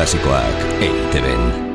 Klasikoak EITB-en.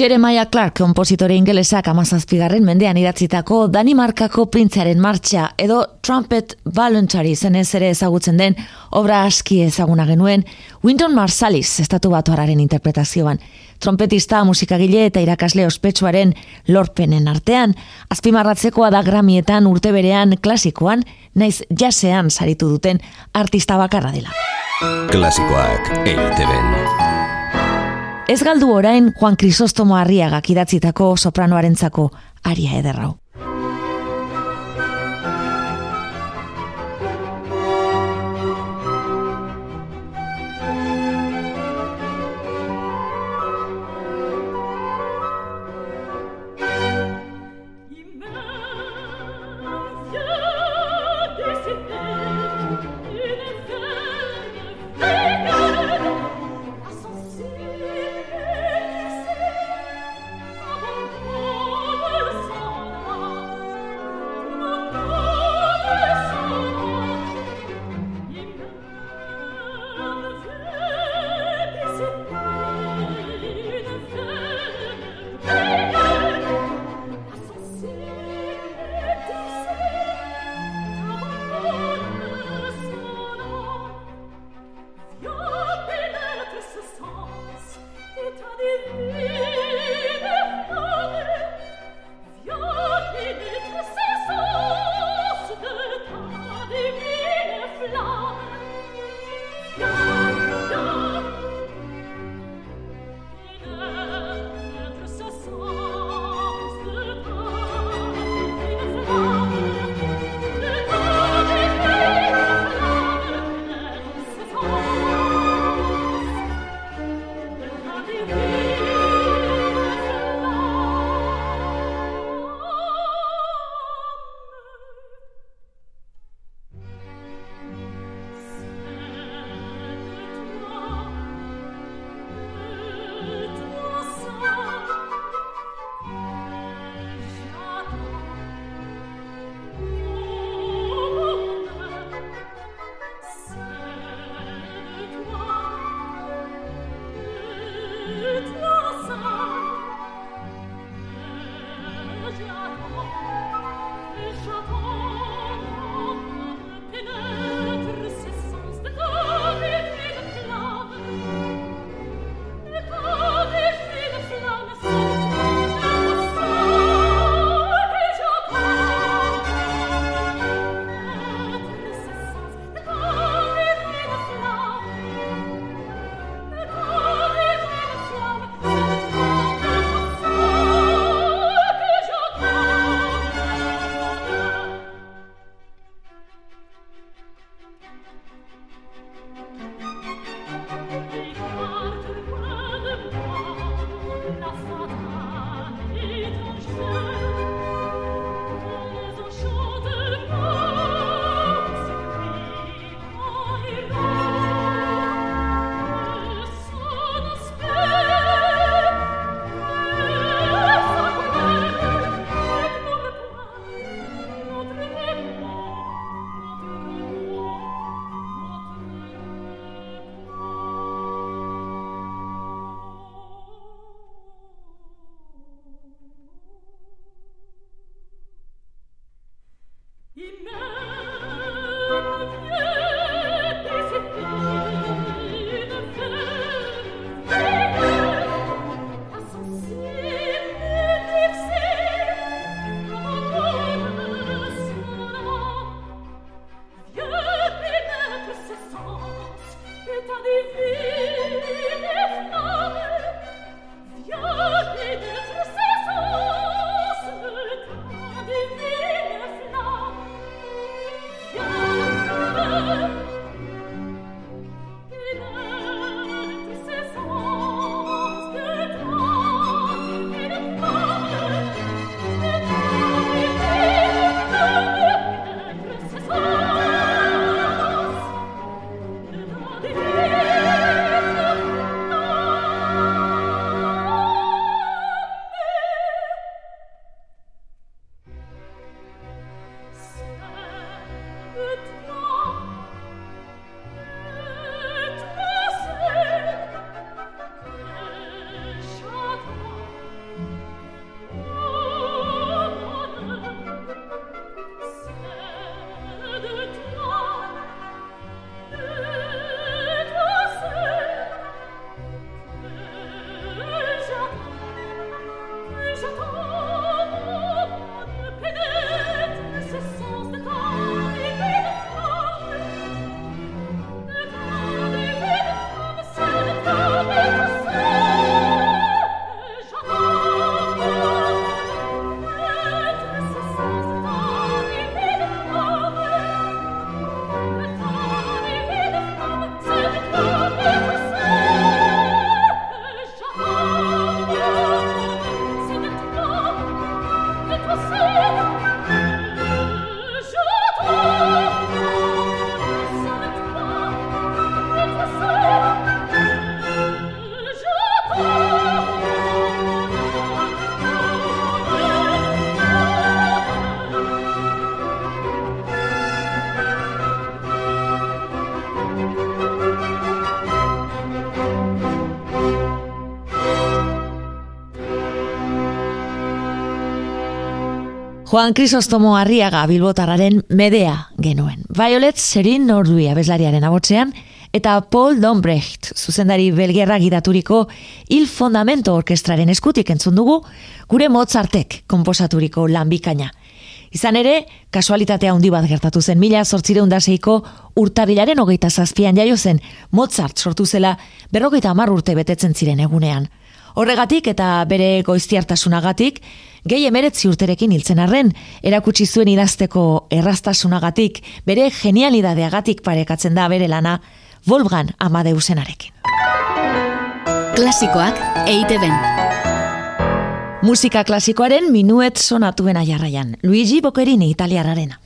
Jeremiah Clark, kompositore ingelesak amazazpigarren mendean idatzitako Danimarkako printzaren martxa edo Trumpet Voluntary zenez ere ezagutzen den obra aski ezaguna genuen Winton Marsalis estatu batuararen interpretazioan. Trompetista, musikagile eta irakasle ospetsuaren lorpenen artean, azpimarratzekoa da gramietan urte berean klasikoan, naiz jasean saritu duten artista bakarra dela. Klasikoak EITB-en. Ez galdu orain Juan Crisostomo Arriagak idatzitako sopranoarentzako aria ederrau. Juan Crisostomo Arriaga Bilbotarraren medea genuen. Violet Serin Nordui abeslariaren abotzean, eta Paul Dombrecht, zuzendari belgerra gidaturiko Il Fondamento Orkestraren eskutik entzun dugu, gure Mozartek komposaturiko lanbikaina. Izan ere, kasualitatea handi bat gertatu zen mila sortzireundaseiko urtarilaren hogeita zazpian jaio zen Mozart sortu zela berrogeita amar urte betetzen ziren egunean. Horregatik eta bere goiztiartasunagatik, gehi emeretzi urterekin hiltzen arren, erakutsi zuen idazteko errastasunagatik, bere genialidadeagatik parekatzen da bere lana, Wolfgang Amadeusenarekin. Klasikoak eite ben. Musika klasikoaren minuet sonatuen jarraian, Luigi Boccherini italiararena.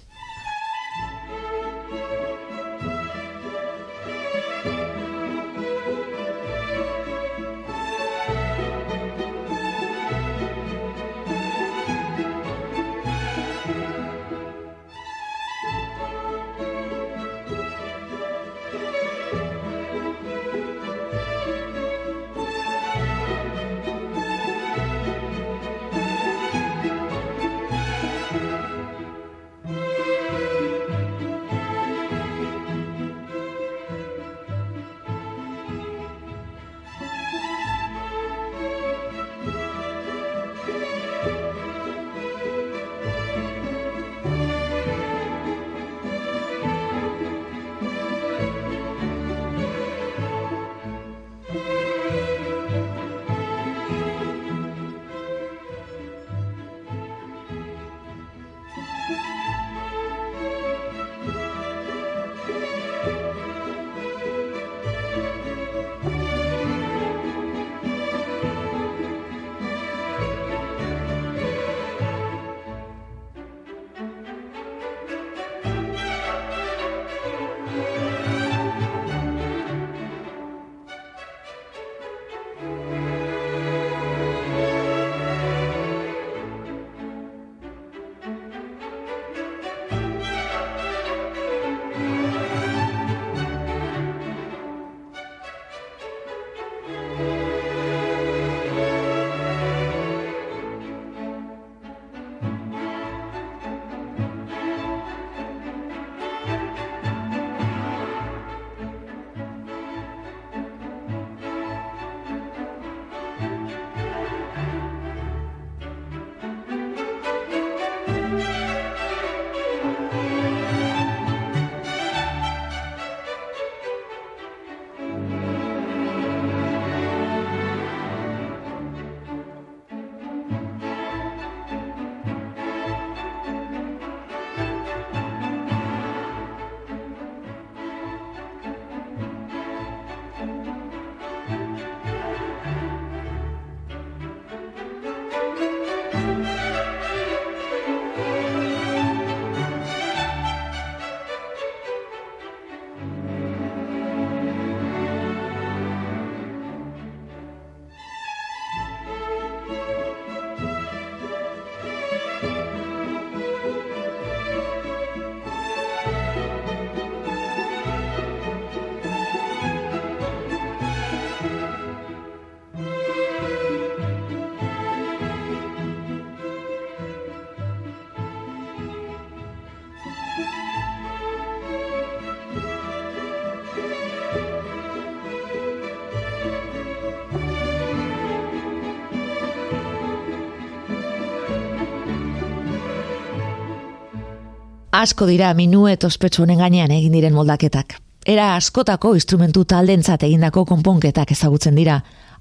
Asko dira minuet ospetsu honen gainean egin diren moldaketak. Era askotako instrumentu taldentzat egindako konponketak ezagutzen dira.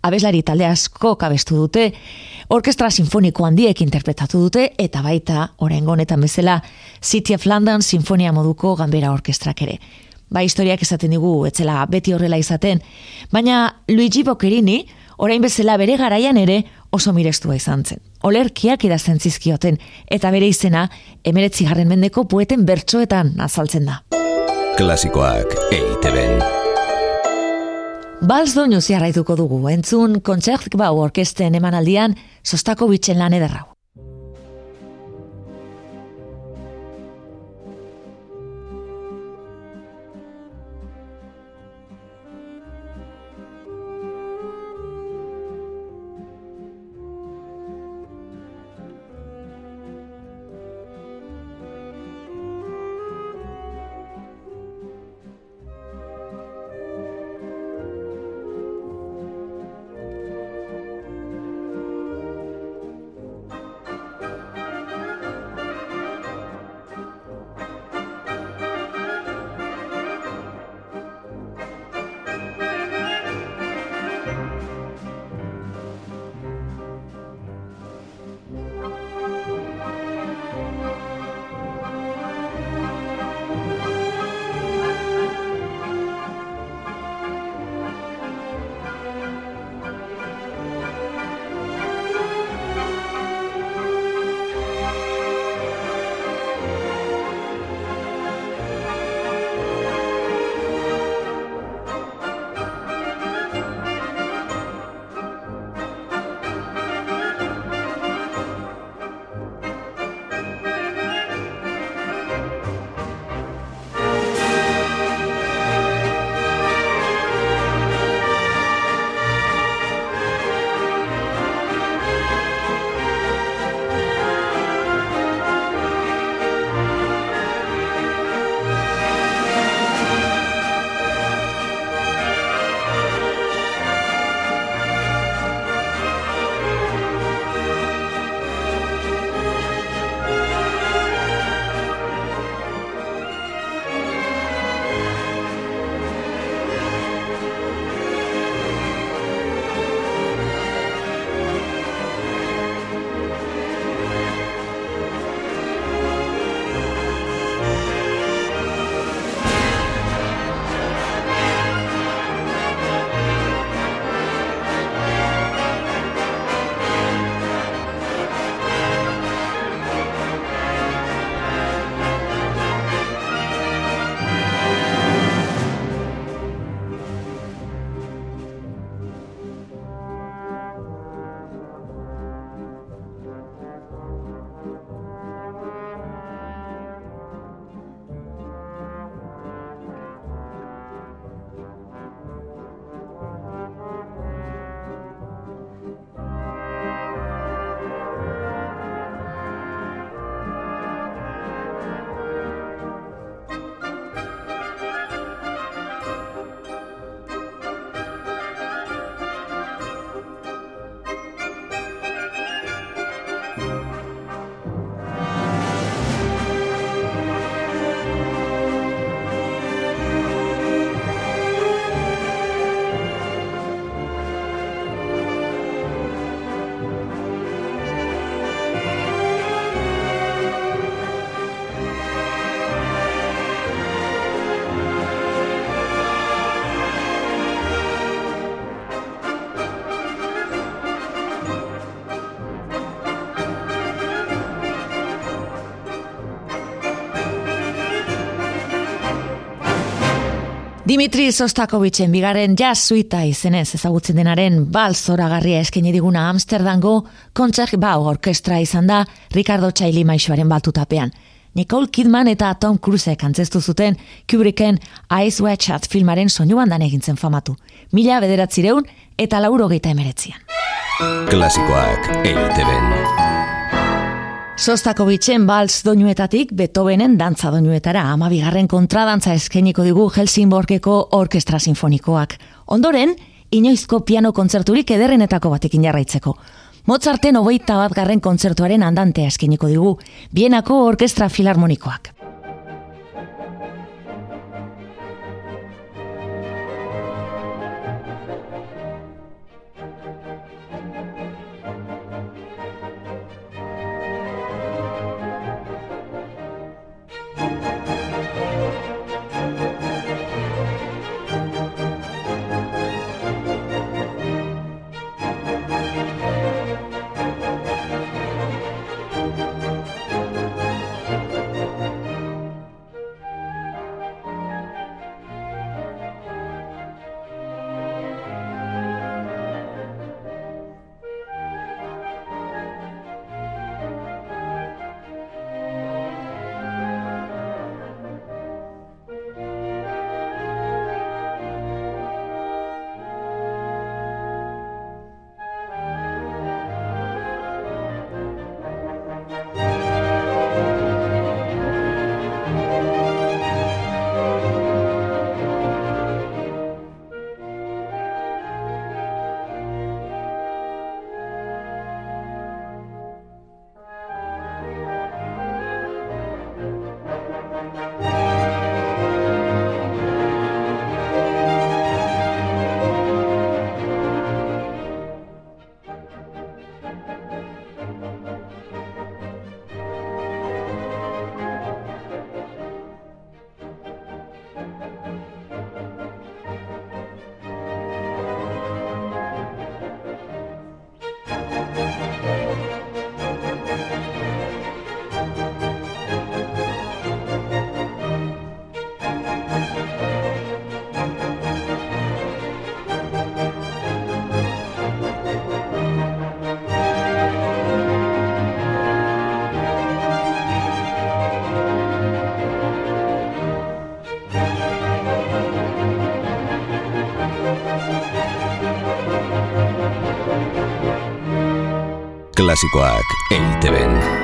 Abeslari talde asko kabestu dute, orkestra sinfoniko handiek interpretatu dute, eta baita, oren honetan bezala, City of London sinfonia moduko gambera orkestrak ere. Ba, historiak esaten digu, etzela beti horrela izaten, baina Luigi Boccherini, orain bezala bere garaian ere, oso mirestua izan zen olerkiak idazten zizkioten, eta bere izena, emeretzi garren mendeko poeten bertsoetan azaltzen da. Klasikoak eiteben. Balz doinu ziarraituko dugu, entzun kontzertk bau orkesten emanaldian, sostako bitxen lan ederrau. Dimitri Sostakovicen bigaren jazz suita izenez ezagutzen denaren bal zoragarria eskeni diguna Amsterdango kontzert bau orkestra izan da Ricardo Txaili maixoaren baltutapean. Nicole Kidman eta Tom Cruise kantzestu zuten Kubricken Ice Watch Chat filmaren soinu bandan egintzen famatu. Mila bederatzireun eta lauro geita emeretzian. Klasikoak eiteben. Sostakovitsen balz doinuetatik Beethovenen dantza doinuetara amabigarren kontradantza eskeniko digu Helsingborgeko Orkestra Sinfonikoak. Ondoren, inoizko piano kontzerturik ederrenetako batekin jarraitzeko. Mozarten hogeita bat garren kontzertuaren andantea eskeniko digu, Bienako Orkestra Filarmonikoak. Klasikoak eiteben.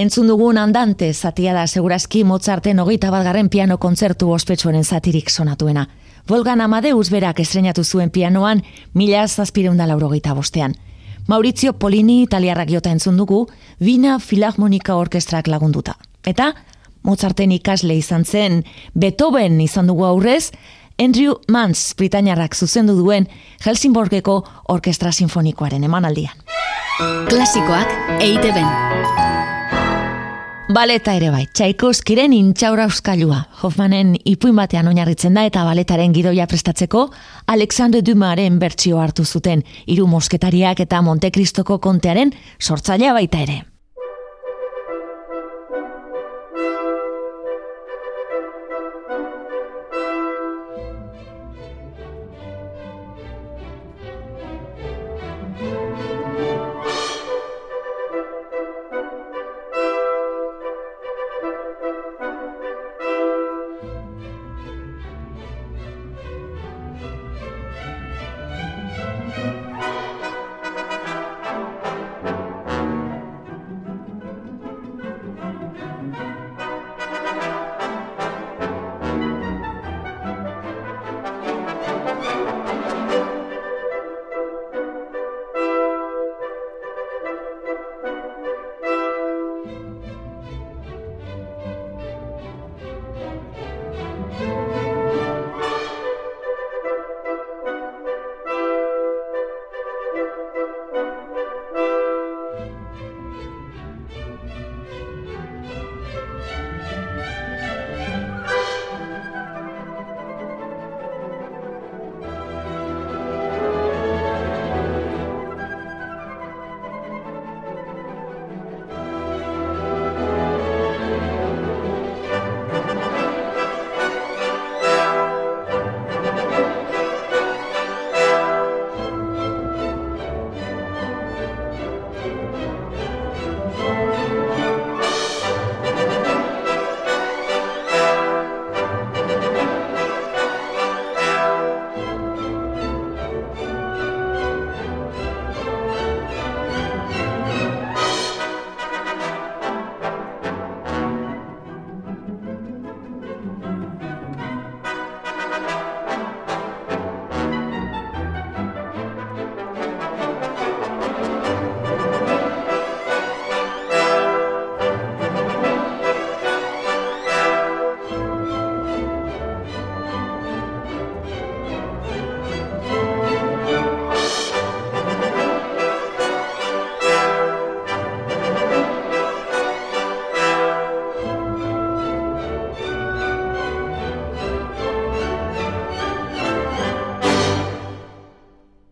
Entzun dugun andante zatia da segurazki Mozarten hogeita bat garren piano kontzertu ospetsuaren zatirik sonatuena. Volgan Amadeus berak estrenatu zuen pianoan mila zazpireunda laurogeita bostean. Maurizio Polini italiarrak jota entzun dugu, Vina Filharmonika Orkestrak lagunduta. Eta Mozarten ikasle izan zen, Beethoven izan dugu aurrez, Andrew Mans Britaniarrak zuzendu duen Helsingborgeko Orkestra Sinfonikoaren emanaldian. Klasikoak eite Baleta ere bai, Tchaikovskiren intxaura euskailua. Hoffmanen ipuin batean oinarritzen da eta baletaren gidoia prestatzeko Alexandre Dumaren bertsio hartu zuten hiru mosketariak eta Montekristoko kontearen sortzailea baita ere.